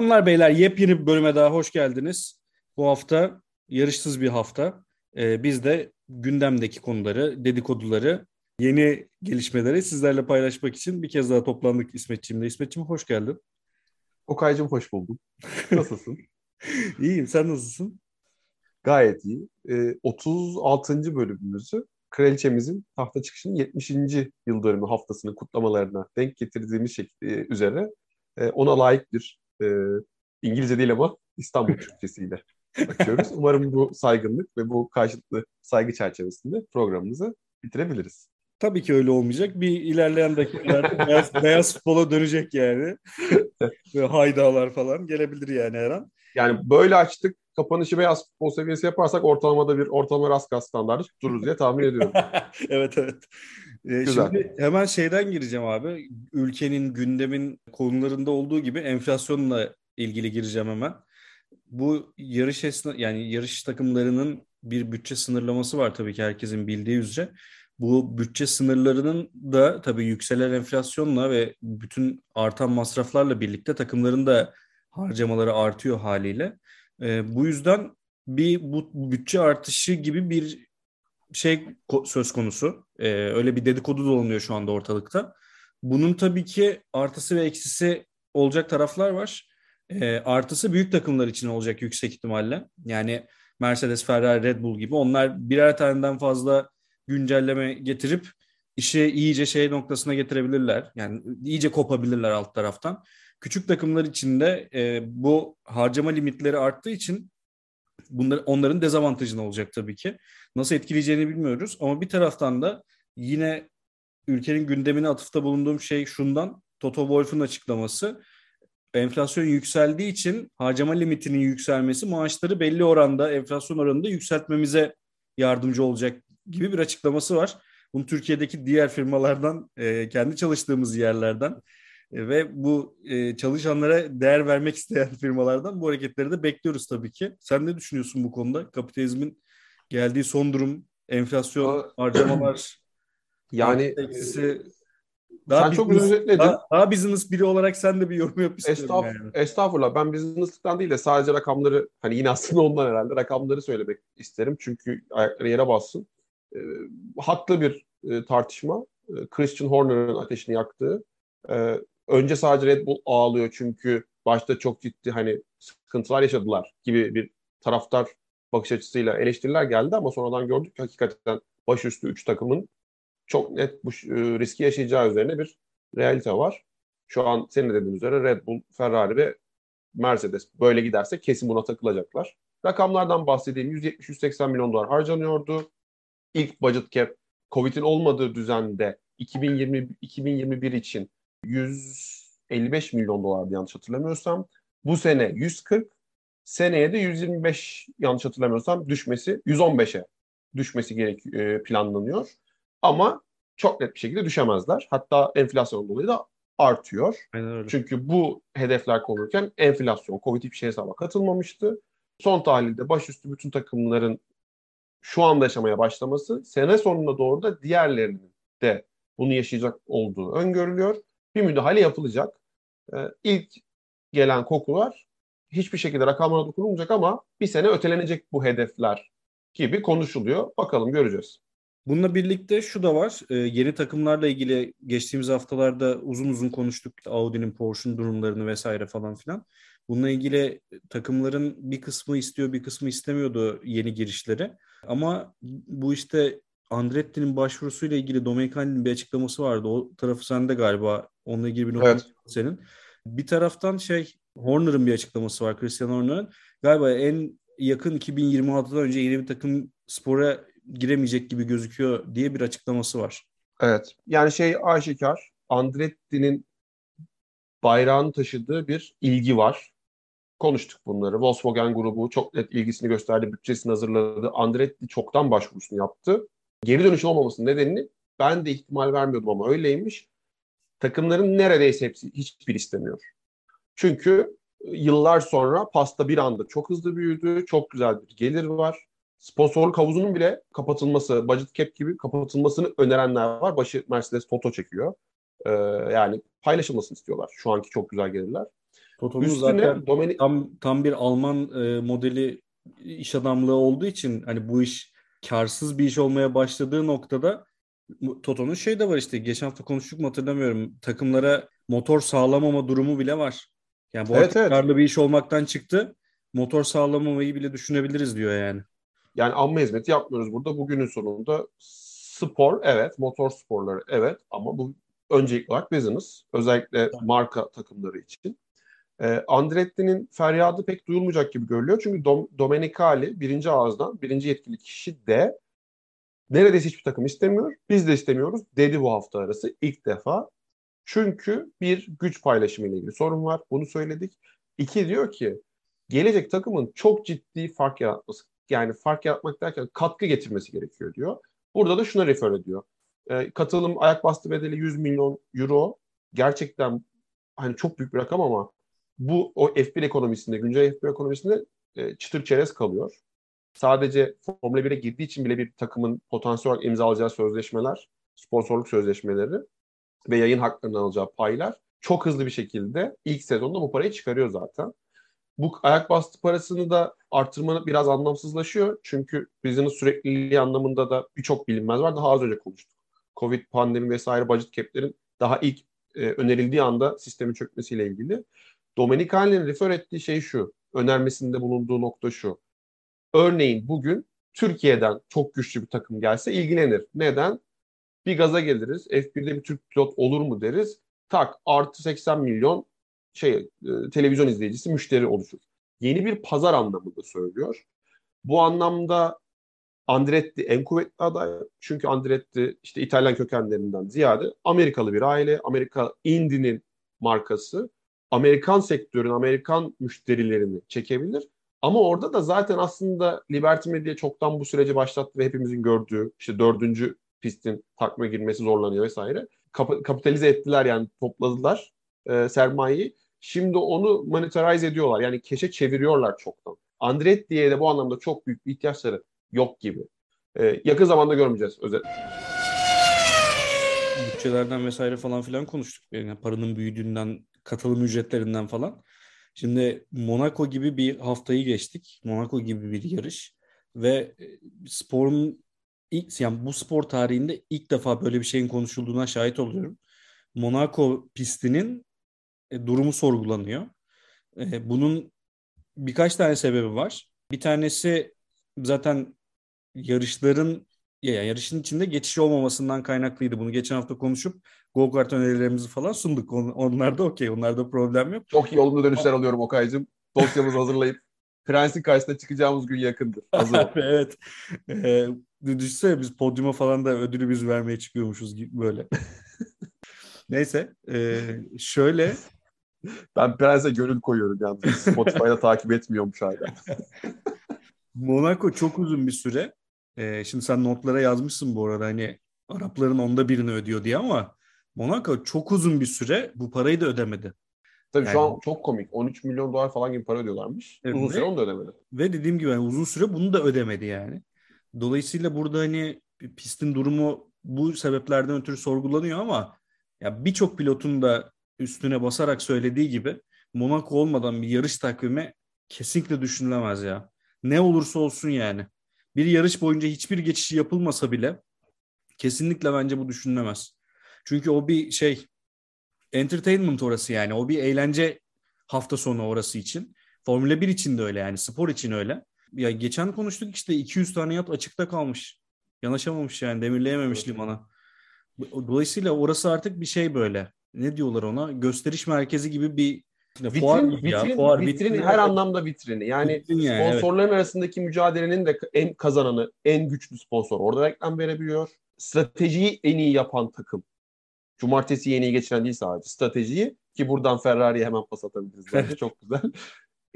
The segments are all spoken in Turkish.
Hanımlar beyler yepyeni bir bölüme daha hoş geldiniz. Bu hafta yarışsız bir hafta. Ee, biz de gündemdeki konuları, dedikoduları, yeni gelişmeleri sizlerle paylaşmak için bir kez daha toplandık İsmetçiğimle. İsmetçiğim hoş geldin. Okay'cım hoş buldum. Nasılsın? İyiyim. Sen nasılsın? Gayet iyi. Ee, 36. bölümümüzü Kraliçemizin tahta çıkışının 70. yıl dönümü haftasının kutlamalarına denk getirdiğimiz şekilde üzere e, ona layık bir e, İngilizce değil ama İstanbul Türkçesiyle açıyoruz. Umarım bu saygınlık ve bu karşılıklı saygı çerçevesinde programımızı bitirebiliriz. Tabii ki öyle olmayacak. Bir ilerleyen dakikalarda beyaz, beyaz futbola dönecek yani. ve haydalar falan gelebilir yani her an. Yani böyle açtık. Kapanışı beyaz futbol seviyesi yaparsak ortalamada bir ortalama Raskas standartı tuturuz diye tahmin ediyorum. evet evet. Ee, şimdi hemen şeyden gireceğim abi. Ülkenin, gündemin konularında olduğu gibi enflasyonla ilgili gireceğim hemen. Bu yarış esna yani yarış takımlarının bir bütçe sınırlaması var tabii ki herkesin bildiği üzere. Bu bütçe sınırlarının da tabii yükselen enflasyonla ve bütün artan masraflarla birlikte takımların da harcamaları artıyor haliyle. E, bu yüzden bir bu bütçe artışı gibi bir şey söz konusu. E, öyle bir dedikodu dolanıyor şu anda ortalıkta. Bunun tabii ki artısı ve eksisi olacak taraflar var. E, artısı büyük takımlar için olacak yüksek ihtimalle. Yani Mercedes, Ferrari, Red Bull gibi onlar birer taneden fazla güncelleme getirip işi iyice şey noktasına getirebilirler. Yani iyice kopabilirler alt taraftan. Küçük takımlar için de e, bu harcama limitleri arttığı için bunlar onların dezavantajına olacak tabii ki. Nasıl etkileyeceğini bilmiyoruz ama bir taraftan da yine ülkenin gündemine atıfta bulunduğum şey şundan Toto Wolff'un açıklaması enflasyon yükseldiği için harcama limitinin yükselmesi maaşları belli oranda enflasyon oranında yükseltmemize yardımcı olacak gibi bir açıklaması var. Bunu Türkiye'deki diğer firmalardan, e, kendi çalıştığımız yerlerden ve bu e, çalışanlara değer vermek isteyen firmalardan bu hareketleri de bekliyoruz tabii ki. Sen ne düşünüyorsun bu konuda? Kapitalizmin geldiği son durum, enflasyon, harcamalar, yani eksisi daha sen çok güzel özetledin. Daha, daha business biri olarak sen de bir yorum yap istiyorum Estağf, yani. Estağfurullah. Ben business'tan değil de sadece rakamları hani yine aslında ondan herhalde rakamları söylemek isterim. Çünkü ayakları yere bassın. E, haklı bir e, tartışma. E, Christian Horner'ın ateşini yaktığı. E, önce sadece Red Bull ağlıyor çünkü başta çok ciddi hani sıkıntılar yaşadılar gibi bir taraftar bakış açısıyla eleştiriler geldi ama sonradan gördük ki hakikaten başüstü 3 takımın çok net bu e, riski yaşayacağı üzerine bir realite var. Şu an senin de dediğin üzere Red Bull, Ferrari ve Mercedes böyle giderse kesin buna takılacaklar. Rakamlardan bahsedeyim. 170-180 milyon dolar harcanıyordu. İlk budget cap Covid'in olmadığı düzende 2020 2021 için 155 milyon dolardı yanlış hatırlamıyorsam. Bu sene 140, seneye de 125 yanlış hatırlamıyorsam düşmesi 115'e düşmesi gerek e, planlanıyor. Ama çok net bir şekilde düşemezler. Hatta enflasyon dolayı da artıyor. Çünkü bu hedefler konulurken enflasyon, Covid hiçbir şey hesaba katılmamıştı. Son tahlilde başüstü bütün takımların şu anda yaşamaya başlaması sene sonuna doğru da diğerlerinin de bunu yaşayacak olduğu öngörülüyor. Bir müdahale yapılacak. Ee, ilk gelen kokular hiçbir şekilde rakamlara dokunulmayacak ama bir sene ötelenecek bu hedefler gibi konuşuluyor. Bakalım göreceğiz. Bununla birlikte şu da var. E, yeni takımlarla ilgili geçtiğimiz haftalarda uzun uzun konuştuk. Audi'nin, Porsche'un durumlarını vesaire falan filan. Bununla ilgili takımların bir kısmı istiyor, bir kısmı istemiyordu yeni girişleri. Ama bu işte Andretti'nin başvurusuyla ilgili Domenicali'nin bir açıklaması vardı. O tarafı sende galiba. Onunla ilgili bir nokta evet. senin. Bir taraftan şey Horner'ın bir açıklaması var. Christian Horner'ın. Galiba en yakın 2026'dan önce yeni bir takım spora giremeyecek gibi gözüküyor diye bir açıklaması var. Evet. Yani şey aşikar. Andretti'nin bayrağını taşıdığı bir ilgi var. Konuştuk bunları. Volkswagen grubu çok net ilgisini gösterdi, bütçesini hazırladı. Andretti çoktan başvurusunu yaptı. Geri dönüş olmamasının nedenini ben de ihtimal vermiyordum ama öyleymiş. Takımların neredeyse hepsi hiçbir istemiyor. Çünkü yıllar sonra pasta bir anda çok hızlı büyüdü. Çok güzel bir gelir var sponsorluk havuzunun bile kapatılması, budget cap gibi kapatılmasını önerenler var. Başı Mercedes Toto çekiyor. Ee, yani paylaşılmasını istiyorlar. Şu anki çok güzel gelirler. Toto'nun zaten Domenic... tam, tam bir Alman e, modeli iş adamlığı olduğu için hani bu iş karsız bir iş olmaya başladığı noktada Toto'nun şey de var işte geçen hafta konuştuk mu hatırlamıyorum. Takımlara motor sağlamama durumu bile var. Yani bu evet, evet. karlı bir iş olmaktan çıktı. Motor sağlamamayı bile düşünebiliriz diyor yani. Yani amma hizmeti yapmıyoruz burada. Bugünün sonunda spor evet, motor sporları evet ama bu öncelikli olarak business. Özellikle marka takımları için. E, Andretti'nin feryadı pek duyulmayacak gibi görülüyor. Çünkü Dom Domenicali birinci ağızdan, birinci yetkili kişi de neredeyse hiçbir takım istemiyor. Biz de istemiyoruz dedi bu hafta arası ilk defa. Çünkü bir güç paylaşımı ile ilgili sorun var. Bunu söyledik. İki diyor ki gelecek takımın çok ciddi fark yaratması. Yani fark yaratmak derken katkı getirmesi gerekiyor diyor. Burada da şuna refer ediyor. E, katılım ayak bastı bedeli 100 milyon euro. Gerçekten hani çok büyük bir rakam ama bu o F1 ekonomisinde, güncel F1 ekonomisinde e, çıtır çerez kalıyor. Sadece Formula 1'e girdiği için bile bir takımın potansiyel olarak imzalayacağı sözleşmeler, sponsorluk sözleşmeleri ve yayın haklarından alacağı paylar çok hızlı bir şekilde ilk sezonda bu parayı çıkarıyor zaten. Bu ayak bastı parasını da artırmanı biraz anlamsızlaşıyor. Çünkü business sürekliliği anlamında da birçok bilinmez var. Daha az önce konuştuk. Covid, pandemi vesaire budget cap'lerin daha ilk e, önerildiği anda sistemin çökmesiyle ilgili. Domenicali'nin refer ettiği şey şu. Önermesinde bulunduğu nokta şu. Örneğin bugün Türkiye'den çok güçlü bir takım gelse ilgilenir. Neden? Bir gaza geliriz. F1'de bir Türk pilot olur mu deriz. Tak artı 80 milyon şey e, televizyon izleyicisi müşteri oluşur. Yeni bir pazar anlamında söylüyor. Bu anlamda Andretti en kuvvetli aday. Çünkü Andretti işte İtalyan kökenlerinden ziyade Amerikalı bir aile. Amerika Indy'nin markası. Amerikan sektörün, Amerikan müşterilerini çekebilir. Ama orada da zaten aslında Liberty Media çoktan bu süreci başlattı ve hepimizin gördüğü işte dördüncü pistin takma girmesi zorlanıyor vesaire. Kap- kapitalize ettiler yani topladılar e, sermayeyi. Şimdi onu monetize ediyorlar. Yani keşe çeviriyorlar çoktan. Andretti'ye de bu anlamda çok büyük bir ihtiyaçları yok gibi. E, yakın zamanda görmeyeceğiz özet. Bütçelerden vesaire falan filan konuştuk. Yani paranın büyüdüğünden, katılım ücretlerinden falan. Şimdi Monaco gibi bir haftayı geçtik. Monaco gibi bir yarış ve e, sporun ilk yani bu spor tarihinde ilk defa böyle bir şeyin konuşulduğuna şahit oluyorum. Monaco pistinin e, durumu sorgulanıyor. E, bunun birkaç tane sebebi var. Bir tanesi zaten yarışların ya yarışın içinde geçiş olmamasından kaynaklıydı. Bunu geçen hafta konuşup go-kart önerilerimizi falan sunduk. On, onlar da okey. Onlarda problem yok. Çok iyi olumlu dönüşler alıyorum Okay'cığım. Dosyamızı hazırlayıp Prens'in karşısına çıkacağımız gün yakındır. Hazır. evet. Ee, düşünsene biz podyuma falan da ödülü biz vermeye çıkıyormuşuz böyle. Neyse. E, şöyle. Ben Prens'e gönül koyuyorum yalnız. Spotify'da takip etmiyormuş hala. Monaco çok uzun bir süre. E, şimdi sen notlara yazmışsın bu arada hani Arapların onda birini ödüyor diye ama Monaco çok uzun bir süre bu parayı da ödemedi. Tabii yani, şu an çok komik. 13 milyon dolar falan gibi para ödüyorlarmış. Evet, uzun süre onu da ödemedi. Ve dediğim gibi yani uzun süre bunu da ödemedi yani. Dolayısıyla burada hani pistin durumu bu sebeplerden ötürü sorgulanıyor ama ya birçok pilotun da üstüne basarak söylediği gibi Monaco olmadan bir yarış takvimi kesinlikle düşünülemez ya. Ne olursa olsun yani. Bir yarış boyunca hiçbir geçiş yapılmasa bile kesinlikle bence bu düşünülemez. Çünkü o bir şey entertainment orası yani. O bir eğlence hafta sonu orası için. Formula 1 için de öyle yani. Spor için öyle. Ya geçen konuştuk işte 200 tane yat açıkta kalmış. Yanaşamamış yani demirleyememiş evet. limana. Dolayısıyla orası artık bir şey böyle. Ne diyorlar ona? Gösteriş merkezi gibi bir vitrin, fuar vitrin, ya. Fuar, vitrin, vitrin her evet. anlamda vitrini. Yani vitrin yani, sponsorların evet. arasındaki mücadelenin de en kazananı, en güçlü sponsor. Orada reklam verebiliyor. Stratejiyi en iyi yapan takım. Cumartesi yeni geçiren değil sadece. Stratejiyi ki buradan Ferrari'ye hemen pas atabiliriz bence. Çok güzel.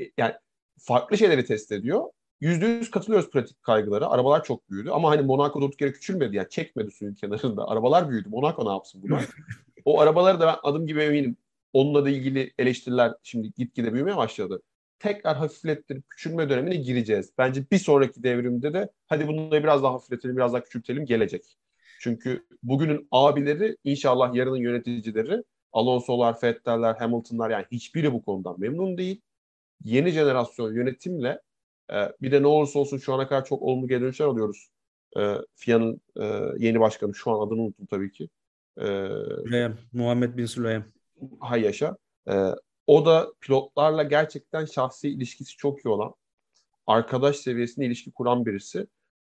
E, yani farklı şeyleri test ediyor. Yüzde yüz katılıyoruz pratik kaygılara. Arabalar çok büyüdü ama hani Monaco durduk yere küçülmedi yani çekmedi suyun kenarında. Arabalar büyüdü. Monaco ne yapsın bunu? o arabaları da ben adım gibi eminim. Onunla da ilgili eleştiriler şimdi gitgide büyümeye başladı. Tekrar hafiflettirip küçülme dönemine gireceğiz. Bence bir sonraki devrimde de hadi bunu da biraz daha hafifletelim, biraz daha küçültelim gelecek. Çünkü bugünün abileri inşallah yarının yöneticileri Alonso'lar, Vettel'ler, Hamilton'lar yani hiçbiri bu konudan memnun değil. Yeni jenerasyon yönetimle e, bir de ne olursa olsun şu ana kadar çok olumlu geri dönüşler alıyoruz. E, FIA'nın e, yeni başkanı şu an adını unuttum tabii ki. E, Süleyem, Muhammed Bin Süleyem. Hay yaşa. E, o da pilotlarla gerçekten şahsi ilişkisi çok iyi olan, arkadaş seviyesinde ilişki kuran birisi.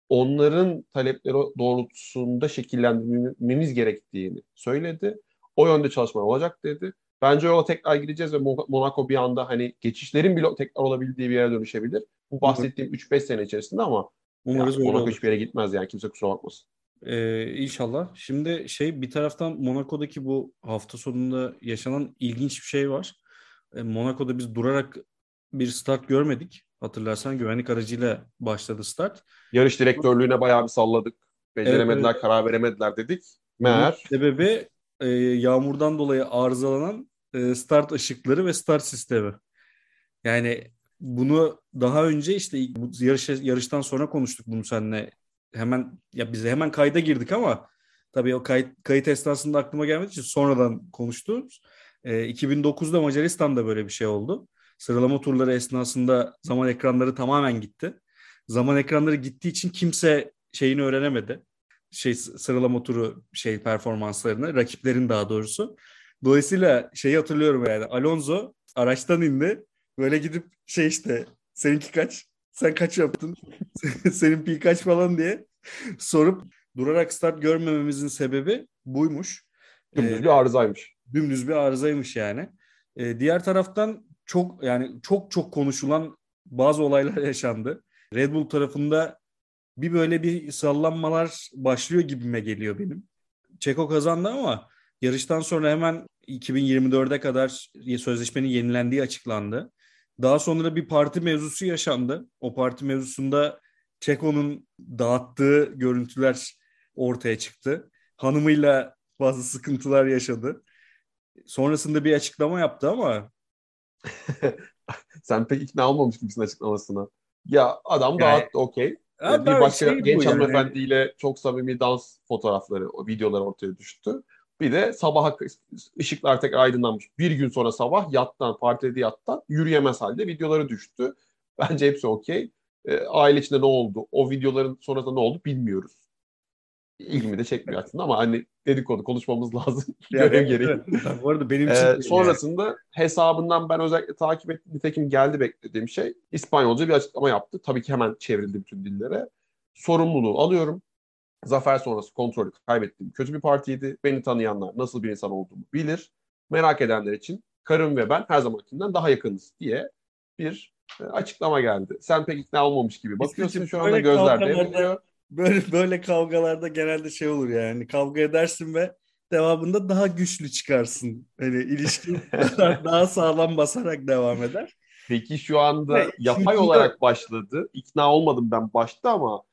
Onların talepleri doğrultusunda şekillendirmemiz gerektiğini söyledi. O yönde çalışmalar olacak dedi. Bence yola tekrar gideceğiz ve Monaco bir anda hani geçişlerin bile tekrar olabildiği bir yere dönüşebilir. Bu bahsettiğim 3-5 sene içerisinde ama Umarız Monaco hiçbir yere gitmez yani kimse kusura bakmasın. Ee, inşallah. Şimdi şey bir taraftan Monaco'daki bu hafta sonunda yaşanan ilginç bir şey var. Ee, Monaco'da biz durarak bir start görmedik. Hatırlarsan güvenlik aracıyla başladı start. Yarış direktörlüğüne bayağı bir salladık. Beceremediler, evet, karar veremediler dedik. Meğer. Sebebi e, yağmurdan dolayı arızalanan e, start ışıkları ve start sistemi. Yani bunu daha önce işte bu yarış yarıştan sonra konuştuk bunu seninle. Hemen ya bize hemen kayda girdik ama tabii o kayıt, kayıt esnasında aklıma gelmediği için sonradan konuştuğumuz. E, 2009'da Macaristan'da böyle bir şey oldu. Sıralama turları esnasında zaman ekranları tamamen gitti. Zaman ekranları gittiği için kimse şeyini öğrenemedi. Şey sıralama turu şey performanslarını, rakiplerin daha doğrusu. Dolayısıyla şeyi hatırlıyorum yani Alonso araçtan indi. Böyle gidip şey işte seninki kaç? Sen kaç yaptın? Senin pi kaç falan diye sorup durarak start görmememizin sebebi buymuş. Dümdüz ee, bir arızaymış. Dümdüz bir arızaymış yani. Ee, diğer taraftan çok yani çok çok konuşulan bazı olaylar yaşandı. Red Bull tarafında bir böyle bir sallanmalar başlıyor gibime geliyor benim. Çeko kazandı ama yarıştan sonra hemen 2024'e kadar sözleşmenin yenilendiği açıklandı. Daha sonra bir parti mevzusu yaşandı. O parti mevzusunda Çeko'nun dağıttığı görüntüler ortaya çıktı. Hanımıyla bazı sıkıntılar yaşadı. Sonrasında bir açıklama yaptı ama sen pek ikna olmamış gibisin açıklamasına. Ya adam yani, dağıttı okey. Bir başka şey genç yani. hanımefendiyle çok samimi dans fotoğrafları, o videolar ortaya düştü. Bir de sabah ışıklar tekrar aydınlanmış. Bir gün sonra sabah yattan, partide yattan yürüyemez halde videoları düştü. Bence hepsi okey. E, aile içinde ne oldu? O videoların sonrasında ne oldu bilmiyoruz. İlgimi de çekmiyor aslında ama hani dedikodu konuşmamız lazım. Yani, Görev gereği. Bu arada benim için ee, sonrasında yani. hesabından ben özellikle takip ettim. Nitekim geldi beklediğim şey. İspanyolca bir açıklama yaptı. Tabii ki hemen çevrildi bütün dillere. Sorumluluğu alıyorum zafer sonrası kontrolü kaybettiğim kötü bir partiydi. Beni tanıyanlar nasıl bir insan olduğumu bilir. Merak edenler için karım ve ben her zamankinden daha yakınız diye bir e, açıklama geldi. Sen pek ikna olmamış gibi. Bakıyorsun şu anda gözler devriliyor. Böyle, böyle kavgalarda genelde şey olur yani. Kavga edersin ve devamında daha güçlü çıkarsın. Hani ilişki daha sağlam basarak devam eder. Peki şu anda ve yapay olarak başladı. İkna olmadım ben başta ama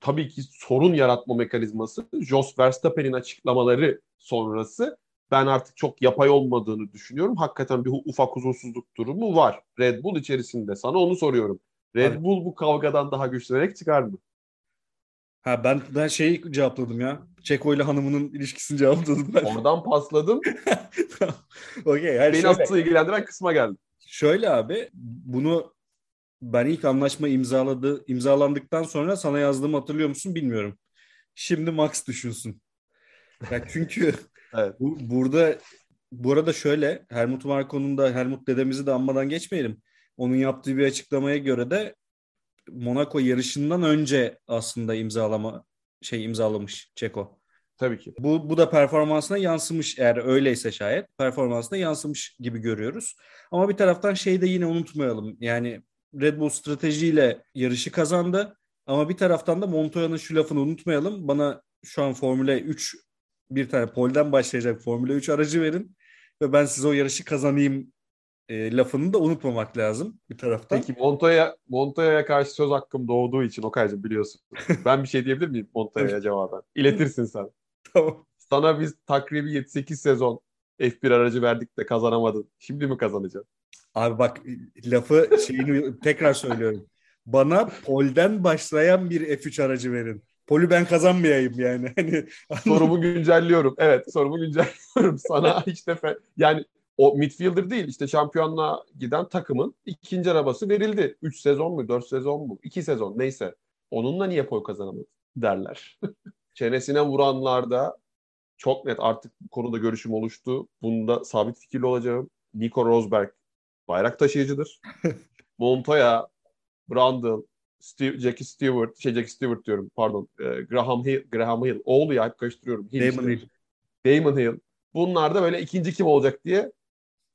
tabii ki sorun yaratma mekanizması Jos Verstappen'in açıklamaları sonrası ben artık çok yapay olmadığını düşünüyorum. Hakikaten bir ufak huzursuzluk durumu var Red Bull içerisinde. Sana onu soruyorum. Red. Bull bu kavgadan daha güçlenerek çıkar mı? Ha ben ben şeyi cevapladım ya. Çeko ile hanımının ilişkisini cevapladım ben. Oradan pasladım. Okey. Beni şöyle, asıl ilgilendiren kısma geldim. Şöyle abi bunu ben ilk anlaşma imzaladı imzalandıktan sonra sana yazdığımı hatırlıyor musun bilmiyorum. Şimdi Max düşünsün. Yani çünkü evet. bu, burada bu arada şöyle Helmut Marko'nun da Helmut dedemizi de anmadan geçmeyelim. Onun yaptığı bir açıklamaya göre de Monaco yarışından önce aslında imzalama şey imzalamış Çeko. Tabii ki. Bu, bu da performansına yansımış eğer öyleyse şayet performansına yansımış gibi görüyoruz. Ama bir taraftan şeyi de yine unutmayalım. Yani Red Bull stratejiyle yarışı kazandı. Ama bir taraftan da Montoya'nın şu lafını unutmayalım. Bana şu an Formula 3 bir tane polden başlayacak Formula 3 aracı verin ve ben size o yarışı kazanayım e, lafını da unutmamak lazım bir taraftan. Peki Montoya Montoya'ya karşı söz hakkım doğduğu için Okay'cığım biliyorsun. ben bir şey diyebilir miyim Montoya'ya cevaben? İletirsin sen. tamam. Sana biz takribi 7-8 sezon F1 aracı verdik de kazanamadın. Şimdi mi kazanacaksın? Abi bak lafı şeyini tekrar söylüyorum. Bana polden başlayan bir F3 aracı verin. Poli ben kazanmayayım yani. Hani sorumu güncelliyorum. Evet, sorumu güncelliyorum. Sana hiç de yani o midfielder değil işte şampiyonluğa giden takımın ikinci arabası verildi. 3 sezon mu 4 sezon mu 2 sezon neyse. Onunla niye pol kazanamadı derler. Çenesine vuranlarda çok net artık bu konuda görüşüm oluştu. Bunda sabit fikirli olacağım. Nico Rosberg bayrak taşıyıcıdır. Montoya, Brundle, Steve, Jackie Stewart, şey Jackie Stewart diyorum pardon. E, Graham Hill, Graham Hill. Oğlu ya hep karıştırıyorum. Hill, Damon Hill. Damon Hill. Bunlar da böyle ikinci kim olacak diye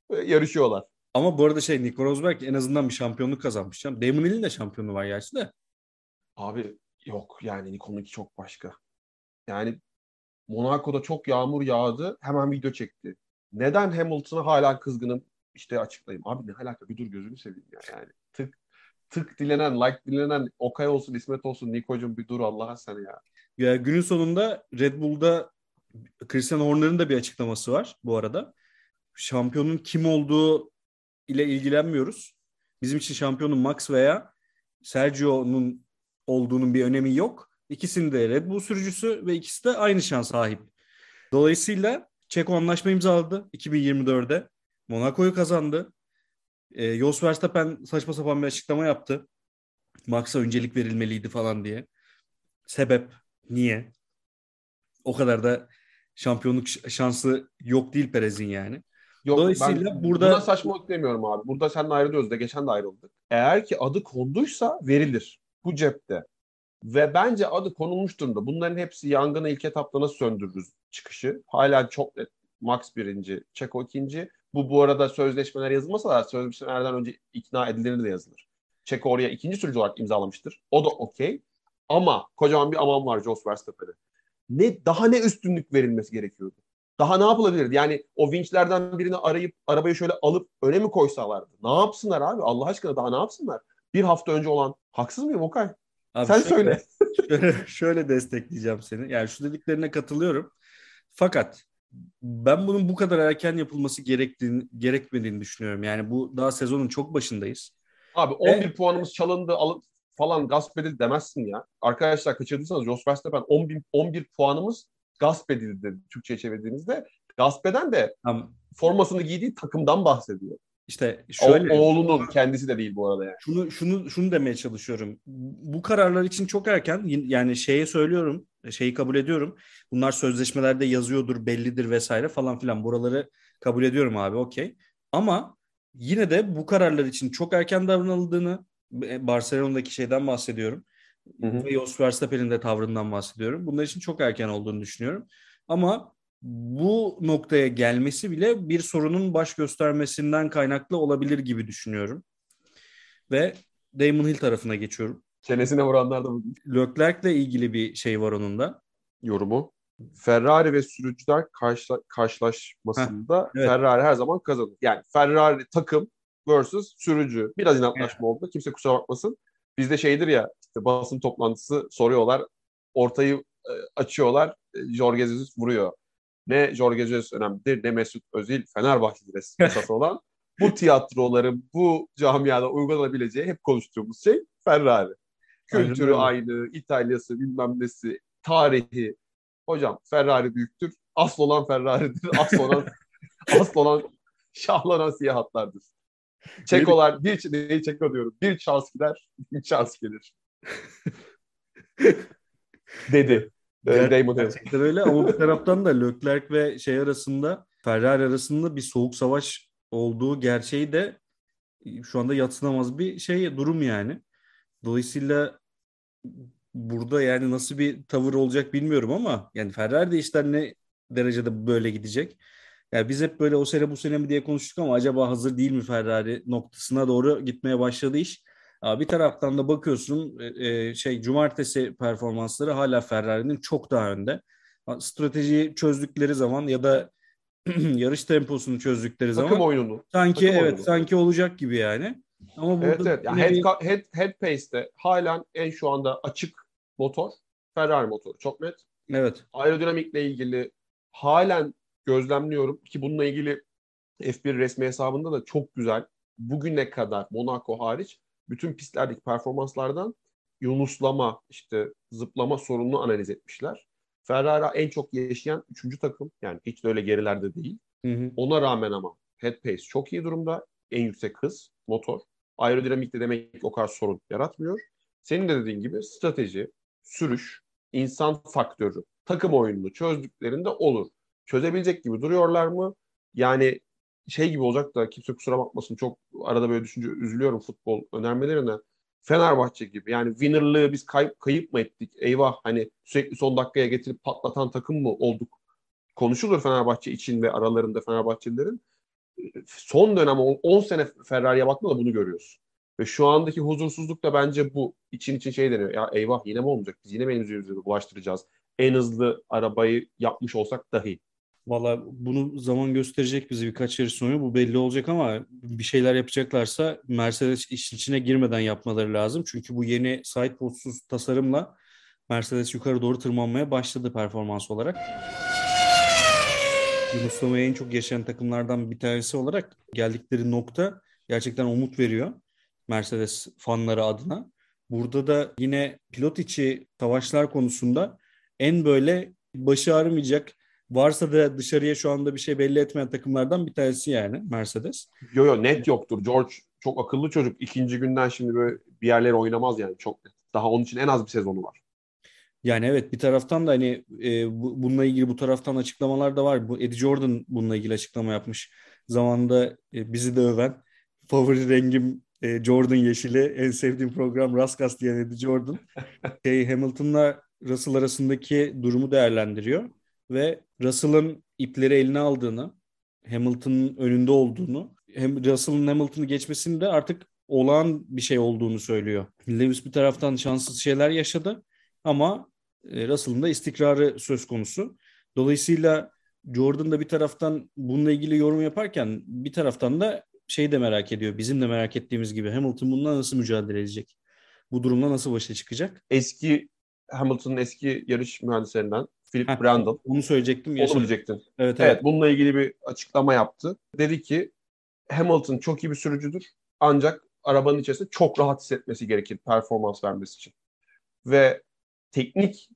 e, yarışıyorlar. Ama bu arada şey Nico Rosberg en azından bir şampiyonluk kazanmış. Damon Hill'in de şampiyonu var gerçi de. Abi yok yani Nico'nunki çok başka. Yani Monaco'da çok yağmur yağdı. Hemen video çekti. Neden Hamilton'a hala kızgınım? İşte açıklayayım. Abi ne alaka? Bir dur gözünü seveyim ya. Yani tık dilenen, like dilenen Okay olsun, İsmet olsun, Niko'cum bir dur Allah'a sen ya. Ya günün sonunda Red Bull'da Christian Horner'ın da bir açıklaması var bu arada. Şampiyonun kim olduğu ile ilgilenmiyoruz. Bizim için şampiyonun Max veya Sergio'nun olduğunun bir önemi yok. İkisinin de Red Bull sürücüsü ve ikisi de aynı şans sahip. Dolayısıyla Çeko anlaşma imzaladı 2024'de. Monaco'yu kazandı. E, Jos Verstappen saçma sapan bir açıklama yaptı. Max'a öncelik verilmeliydi falan diye. Sebep niye? O kadar da şampiyonluk şansı yok değil Perez'in yani. Yok, Dolayısıyla ben burada buna saçmalık demiyorum abi. Burada seninle ayrılıyoruz da geçen de ayrıldık. Eğer ki adı konduysa verilir. Bu cepte. Ve bence adı konulmuş durumda. Bunların hepsi yangını ilk etapta nasıl söndürürüz çıkışı. Hala çok net. Max birinci, Çeko ikinci. Bu bu arada sözleşmeler yazılmasa da sözleşmelerden önce ikna edilir de yazılır. Çeko oraya ikinci sürücü olarak imzalamıştır. O da okey. Ama kocaman bir aman var Jos Verstappen'e. Ne, daha ne üstünlük verilmesi gerekiyordu? Daha ne yapılabilirdi? Yani o vinçlerden birini arayıp arabayı şöyle alıp öne mi koysalardı? Ne yapsınlar abi? Allah aşkına daha ne yapsınlar? Bir hafta önce olan haksız mıyım Okay? Abi Sen şöyle, söyle. Şöyle, şöyle destekleyeceğim seni. Yani şu dediklerine katılıyorum. Fakat ben bunun bu kadar erken yapılması gerektiğini, gerekmediğini düşünüyorum. Yani bu daha sezonun çok başındayız. Abi 11 Ve... puanımız çalındı alıp falan gasp edildi demezsin ya. Arkadaşlar kaçırdıysanız Jos Verstappen 11, 11 puanımız gasp edildi Türkçe'ye çevirdiğinizde. Gasp eden de tamam. formasını giydiği takımdan bahsediyor. İşte şöyle o, oğlunun kendisi de değil bu arada yani. Şunu şunu şunu demeye çalışıyorum. Bu kararlar için çok erken yani şeye söylüyorum, şeyi kabul ediyorum. Bunlar sözleşmelerde yazıyordur, bellidir vesaire falan filan. Buraları kabul ediyorum abi, okey. Ama yine de bu kararlar için çok erken davranıldığını Barcelona'daki şeyden bahsediyorum. Hı hı. Ve Jos Verstappen'in de tavrından bahsediyorum. Bunlar için çok erken olduğunu düşünüyorum. Ama bu noktaya gelmesi bile bir sorunun baş göstermesinden kaynaklı olabilir gibi düşünüyorum. Ve Damon Hill tarafına geçiyorum. Çenesine vuranlar da bu. Leclerc'le ilgili bir şey var onun da. Yorumu. Ferrari ve sürücüler karşıla, karşılaşmasında Heh, evet. Ferrari her zaman kazanır. Yani Ferrari takım versus sürücü. Biraz inatlaşma evet. oldu. Kimse kusura bakmasın. Bizde şeydir ya işte basın toplantısı soruyorlar. Ortayı e, açıyorlar. E, Jorge Jesus vuruyor ne Jorge Jesus önemlidir ne Mesut Özil Fenerbahçe'de esas olan bu tiyatroların bu camiada uygulanabileceği hep konuştuğumuz şey Ferrari. Kültürü aynı, İtalya'sı bilmem nesi, tarihi. Hocam Ferrari büyüktür. Asıl olan Ferrari'dir. Asıl olan asıl olan şahlanan siyah hatlardır. Çekolar bir neyi çeko diyorum. Bir şans gider, bir şans gelir. Dedi. Ger- Damon Gerçekten öyle ama bir taraftan da Leclerc ve şey arasında Ferrari arasında bir soğuk savaş olduğu gerçeği de şu anda yatsınamaz bir şey durum yani. Dolayısıyla burada yani nasıl bir tavır olacak bilmiyorum ama yani Ferrari de işler ne derecede böyle gidecek. Yani biz hep böyle o sene bu sene mi diye konuştuk ama acaba hazır değil mi Ferrari noktasına doğru gitmeye başladı iş. Bir taraftan da bakıyorsun e, e, şey cumartesi performansları hala Ferrari'nin çok daha önde. Stratejiyi çözdükleri zaman ya da yarış temposunu çözdükleri Takım zaman oyununu. sanki Takım evet oyununu. sanki olacak gibi yani. Ama burada evet evet. Yani head, bir... head, head pace'te halen en şu anda açık motor Ferrari motoru çok net. Evet. Aerodinamikle ilgili halen gözlemliyorum ki bununla ilgili F1 resmi hesabında da çok güzel bugüne kadar Monaco hariç bütün pistlerdeki performanslardan yunuslama, işte zıplama sorununu analiz etmişler. Ferrari en çok yaşayan üçüncü takım. Yani hiç de öyle gerilerde değil. Hı hı. Ona rağmen ama head pace çok iyi durumda. En yüksek hız, motor. Aerodinamikte demek ki o kadar sorun yaratmıyor. Senin de dediğin gibi strateji, sürüş, insan faktörü, takım oyununu çözdüklerinde olur. Çözebilecek gibi duruyorlar mı? Yani şey gibi olacak da kimse kusura bakmasın çok arada böyle düşünce üzülüyorum futbol önermelerine. Fenerbahçe gibi yani winnerlığı biz kayıp, kayıp mı ettik? Eyvah hani sürekli son dakikaya getirip patlatan takım mı olduk? Konuşulur Fenerbahçe için ve aralarında Fenerbahçelilerin. Son dönem 10 sene Ferrari'ye baktığında bunu görüyoruz. Ve şu andaki huzursuzluk da bence bu. için için şey deniyor. Ya eyvah yine mi olmayacak? Biz yine mi elimizi bulaştıracağız? En hızlı arabayı yapmış olsak dahi. Valla bunu zaman gösterecek bizi birkaç yarış sonra bu belli olacak ama bir şeyler yapacaklarsa Mercedes işin içine girmeden yapmaları lazım. Çünkü bu yeni side postsuz tasarımla Mercedes yukarı doğru tırmanmaya başladı performans olarak. Yunuslamayı en çok yaşayan takımlardan bir tanesi olarak geldikleri nokta gerçekten umut veriyor Mercedes fanları adına. Burada da yine pilot içi savaşlar konusunda en böyle başı ağrımayacak varsa da dışarıya şu anda bir şey belli etmeyen takımlardan bir tanesi yani Mercedes. Yo yo net yoktur. George çok akıllı çocuk. İkinci günden şimdi böyle bir yerlere oynamaz yani çok Daha onun için en az bir sezonu var. Yani evet bir taraftan da hani e, bu, bununla ilgili bu taraftan açıklamalar da var. Bu Eddie Jordan bununla ilgili açıklama yapmış. Zamanında e, bizi de öven favori rengim e, Jordan yeşili en sevdiğim program Raskas diyen Eddie Jordan. şey, Hamilton'la Russell arasındaki durumu değerlendiriyor ve Russell'ın ipleri eline aldığını, Hamilton'ın önünde olduğunu, hem Russell'ın Hamilton'ı geçmesinin de artık olağan bir şey olduğunu söylüyor. Lewis bir taraftan şanssız şeyler yaşadı ama e, Russell'ın da istikrarı söz konusu. Dolayısıyla Jordan da bir taraftan bununla ilgili yorum yaparken bir taraftan da şey de merak ediyor. Bizim de merak ettiğimiz gibi Hamilton bununla nasıl mücadele edecek? Bu durumla nasıl başa çıkacak? Eski Hamilton'ın eski yarış mühendislerinden Philip Heh, Brandon. Onu söyleyecektim. Onu diyecektin. Evet, evet. evet, bununla ilgili bir açıklama yaptı. Dedi ki Hamilton çok iyi bir sürücüdür. Ancak arabanın içerisinde çok rahat hissetmesi gerekir performans vermesi için. Ve teknik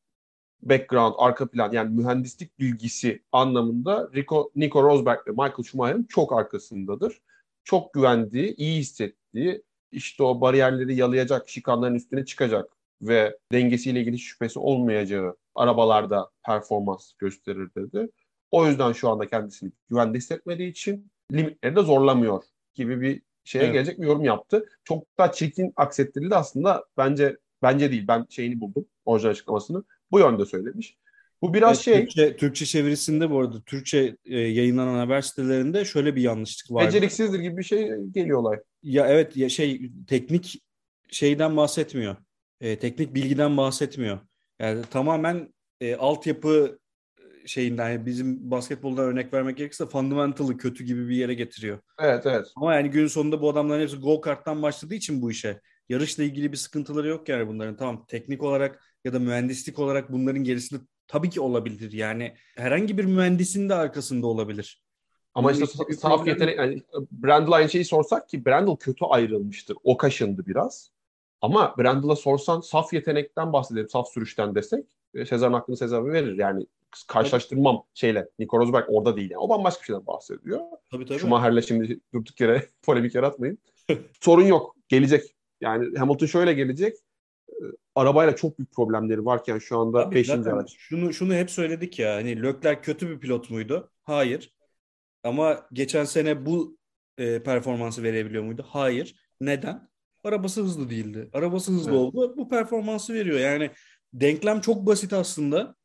background, arka plan yani mühendislik bilgisi anlamında Rico, Nico Rosberg ve Michael Schumacher'ın çok arkasındadır. Çok güvendiği, iyi hissettiği, işte o bariyerleri yalayacak, şikanların üstüne çıkacak ve dengesiyle ilgili şüphesi olmayacağı arabalarda performans gösterir dedi. O yüzden şu anda kendisini güvende hissetmediği için limitleri de zorlamıyor gibi bir şeye evet. gelecek bir yorum yaptı. Çok da çirkin aksettirildi aslında bence bence değil. Ben şeyini buldum orijinal açıklamasını. Bu yönde söylemiş. Bu biraz evet, şey... Türkçe, Türkçe çevirisinde bu arada Türkçe e, yayınlanan haber sitelerinde şöyle bir yanlışlık var. Beceriksizdir gibi bir şey geliyor olay. Ya evet ya şey teknik şeyden bahsetmiyor. E, teknik bilgiden bahsetmiyor. Yani tamamen e, altyapı şeyinden yani bizim basketboldan örnek vermek gerekirse fundamental'ı kötü gibi bir yere getiriyor. Evet evet. Ama yani gün sonunda bu adamların hepsi go karttan başladığı için bu işe. Yarışla ilgili bir sıkıntıları yok yani bunların. Tamam teknik olarak ya da mühendislik olarak bunların gerisinde tabii ki olabilir. Yani herhangi bir mühendisin de arkasında olabilir. Ama işte saf yetenek yani Brandl aynı şeyi sorsak ki Brandl kötü ayrılmıştır. O kaşındı biraz. Ama Brandl'a sorsan saf yetenekten bahsedelim, saf sürüşten desek e, Sezar'ın hakkını Sezar verir. Yani karşılaştırmam şeyle. Nico Rosberg orada değil. Yani. O bambaşka bir şeyden bahsediyor. Tabii tabii. Schumacher'le şimdi durduk yere polemik yaratmayın. Sorun yok. Gelecek. Yani Hamilton şöyle gelecek. E, arabayla çok büyük problemleri varken şu anda 5. araç. Şunu, şunu hep söyledik ya. Hani Leclerc kötü bir pilot muydu? Hayır. Ama geçen sene bu e, performansı verebiliyor muydu? Hayır. Neden? Arabası hızlı değildi. Arabası hızlı evet. oldu. Bu performansı veriyor. Yani denklem çok basit aslında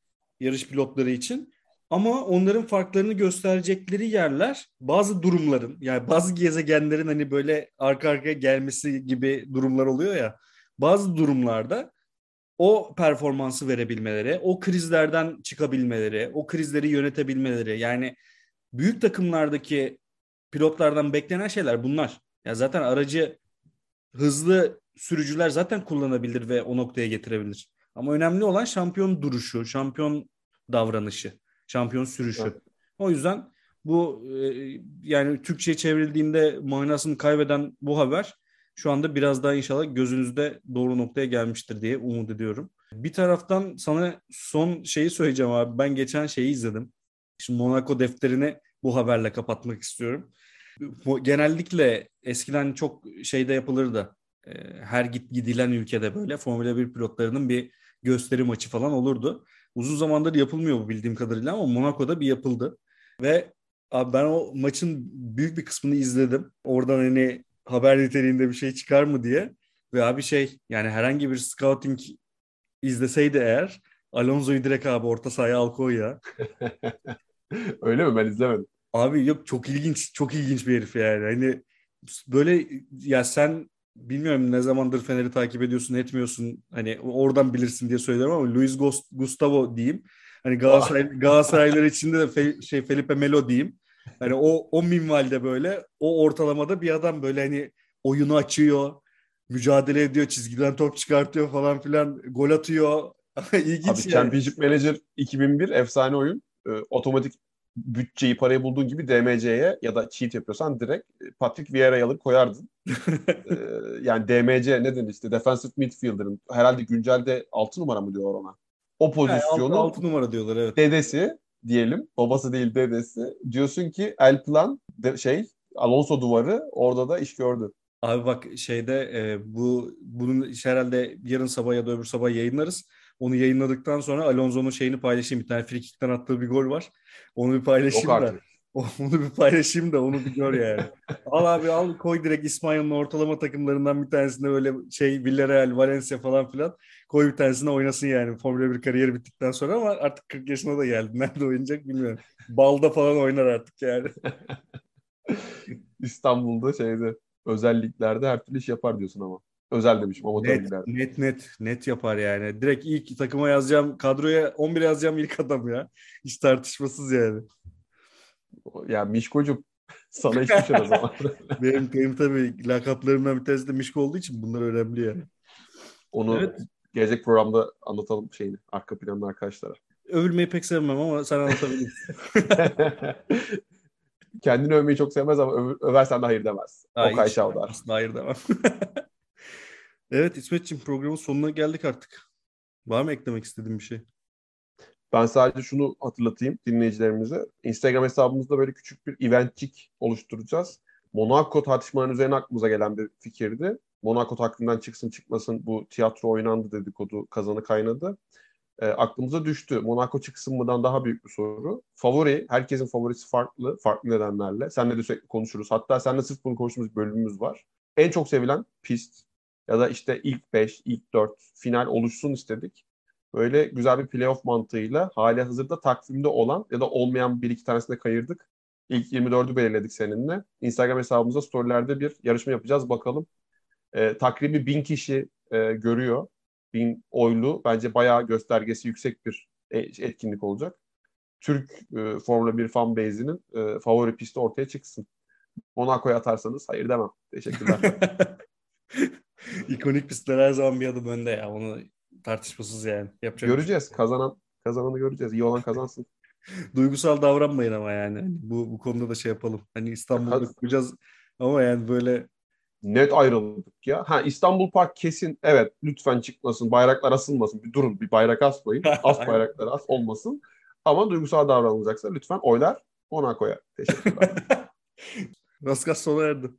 yarış pilotları için. Ama onların farklarını gösterecekleri yerler bazı durumların yani bazı gezegenlerin hani böyle arka arkaya gelmesi gibi durumlar oluyor ya. Bazı durumlarda o performansı verebilmeleri, o krizlerden çıkabilmeleri, o krizleri yönetebilmeleri yani büyük takımlardaki pilotlardan beklenen şeyler bunlar. Ya zaten aracı hızlı sürücüler zaten kullanabilir ve o noktaya getirebilir. Ama önemli olan şampiyon duruşu, şampiyon davranışı, şampiyon sürüşü. Evet. O yüzden bu e, yani Türkçe'ye çevrildiğinde manasını kaybeden bu haber şu anda biraz daha inşallah gözünüzde doğru noktaya gelmiştir diye umut ediyorum. Bir taraftan sana son şeyi söyleyeceğim abi. Ben geçen şeyi izledim. Şimdi Monaco defterini bu haberle kapatmak istiyorum. Genellikle eskiden çok şeyde yapılırdı. Ee, her git gidilen ülkede böyle Formula 1 pilotlarının bir gösteri maçı falan olurdu. Uzun zamandır yapılmıyor bu bildiğim kadarıyla ama Monaco'da bir yapıldı. Ve abi ben o maçın büyük bir kısmını izledim. Oradan hani haber niteliğinde bir şey çıkar mı diye. Ve abi şey yani herhangi bir scouting izleseydi eğer Alonso'yu direkt abi orta sahaya al koy ya. Öyle mi? Ben izlemedim. Abi yok çok ilginç çok ilginç bir herif yani. Hani böyle ya sen bilmiyorum ne zamandır Fener'i takip ediyorsun etmiyorsun hani oradan bilirsin diye söylüyorum ama Luis Gustavo diyeyim. Hani Galatasaray, Galatasaraylılar içinde de Fe, şey Felipe Melo diyeyim. Hani o o minvalde böyle o ortalamada bir adam böyle hani oyunu açıyor, mücadele ediyor, çizgiden top çıkartıyor falan filan, gol atıyor. İlginç Abi yani. Championship Manager 2001 efsane oyun. Ee, otomatik bütçeyi parayı bulduğun gibi DMC'ye ya da cheat yapıyorsan direkt e, Patrick Vieira'yı alıp koyardın. ee, yani DMC ne denir işte defensive midfielder'ın herhalde güncelde 6 numara mı diyorlar ona? O pozisyonu 6 numara diyorlar evet. Dedesi diyelim. Babası değil dedesi. Diyorsun ki El Plan de, şey Alonso duvarı orada da iş gördü. Abi bak şeyde e, bu bunun herhalde yarın sabah ya da öbür sabah yayınlarız. Onu yayınladıktan sonra Alonso'nun şeyini paylaşayım. Bir tane frikikten attığı bir gol var. Onu bir paylaşayım Yok da. Artık. Onu bir paylaşayım da onu bir gör yani. al abi al koy direkt İsmail'in ortalama takımlarından bir tanesinde böyle şey Villarreal, Valencia falan filan koy bir tanesine oynasın yani. Formula 1 kariyeri bittikten sonra ama artık 40 yaşına da geldi. Nerede oynayacak bilmiyorum. Balda falan oynar artık yani. İstanbul'da şeyde özelliklerde her türlü iş yapar diyorsun ama. Özel demişim ama net, net net net yapar yani. Direkt ilk takıma yazacağım kadroya 11 yazacağım ilk adam ya. Hiç tartışmasız yani. Ya Mişko'cum sana hiçbir şey o zaman. benim, benim tabii lakaplarımdan bir tanesi de Mişko olduğu için bunlar önemli yani. Onu evet. gelecek programda anlatalım şeyini. Arka planını arkadaşlara. Övülmeyi pek sevmem ama sen anlatabilirsin. Kendini övmeyi çok sevmez ama öv, översen de hayır demez. Hayır, Okay Şavdar. Aslında hayır demem. Evet İsmetciğim programın sonuna geldik artık. Var mı eklemek istediğin bir şey? Ben sadece şunu hatırlatayım dinleyicilerimize. Instagram hesabımızda böyle küçük bir eventçik oluşturacağız. Monaco tartışmaların üzerine aklımıza gelen bir fikirdi. Monaco takvimden çıksın çıkmasın bu tiyatro oynandı dedikodu kazanı kaynadı. E, aklımıza düştü. Monaco çıksın mıdan daha büyük bir soru. Favori, herkesin favorisi farklı, farklı nedenlerle. Senle de sürekli konuşuruz. Hatta seninle sırf bunu konuştuğumuz bölümümüz var. En çok sevilen pist ya da işte ilk 5, ilk 4 final oluşsun istedik böyle güzel bir playoff mantığıyla hali hazırda takvimde olan ya da olmayan bir iki tanesine kayırdık. İlk 24'ü belirledik seninle. Instagram hesabımızda storylerde bir yarışma yapacağız. Bakalım. E, takribi bin kişi e, görüyor. Bin oylu. Bence bayağı göstergesi yüksek bir e, etkinlik olacak. Türk e, Formula 1 fan base'inin e, favori pisti ortaya çıksın. Monaco'ya atarsanız hayır demem. Teşekkürler. İkonik pistler her zaman bir adım önde ya. Onu Tartışmasız yani. Yapacak göreceğiz. Şey. Kazanan kazananı göreceğiz. İyi olan kazansın. Duygusal davranmayın ama yani. Hani bu bu konuda da şey yapalım. Hani İstanbul'da kuracağız ama yani böyle net ayrıldık ya. Ha İstanbul Park kesin evet lütfen çıkmasın. Bayraklar asılmasın. Bir durun bir bayrak asmayın. As bayraklar as olmasın. Ama duygusal davranılacaksa lütfen oylar Monaco'ya. Teşekkürler. Raskas sona erdi.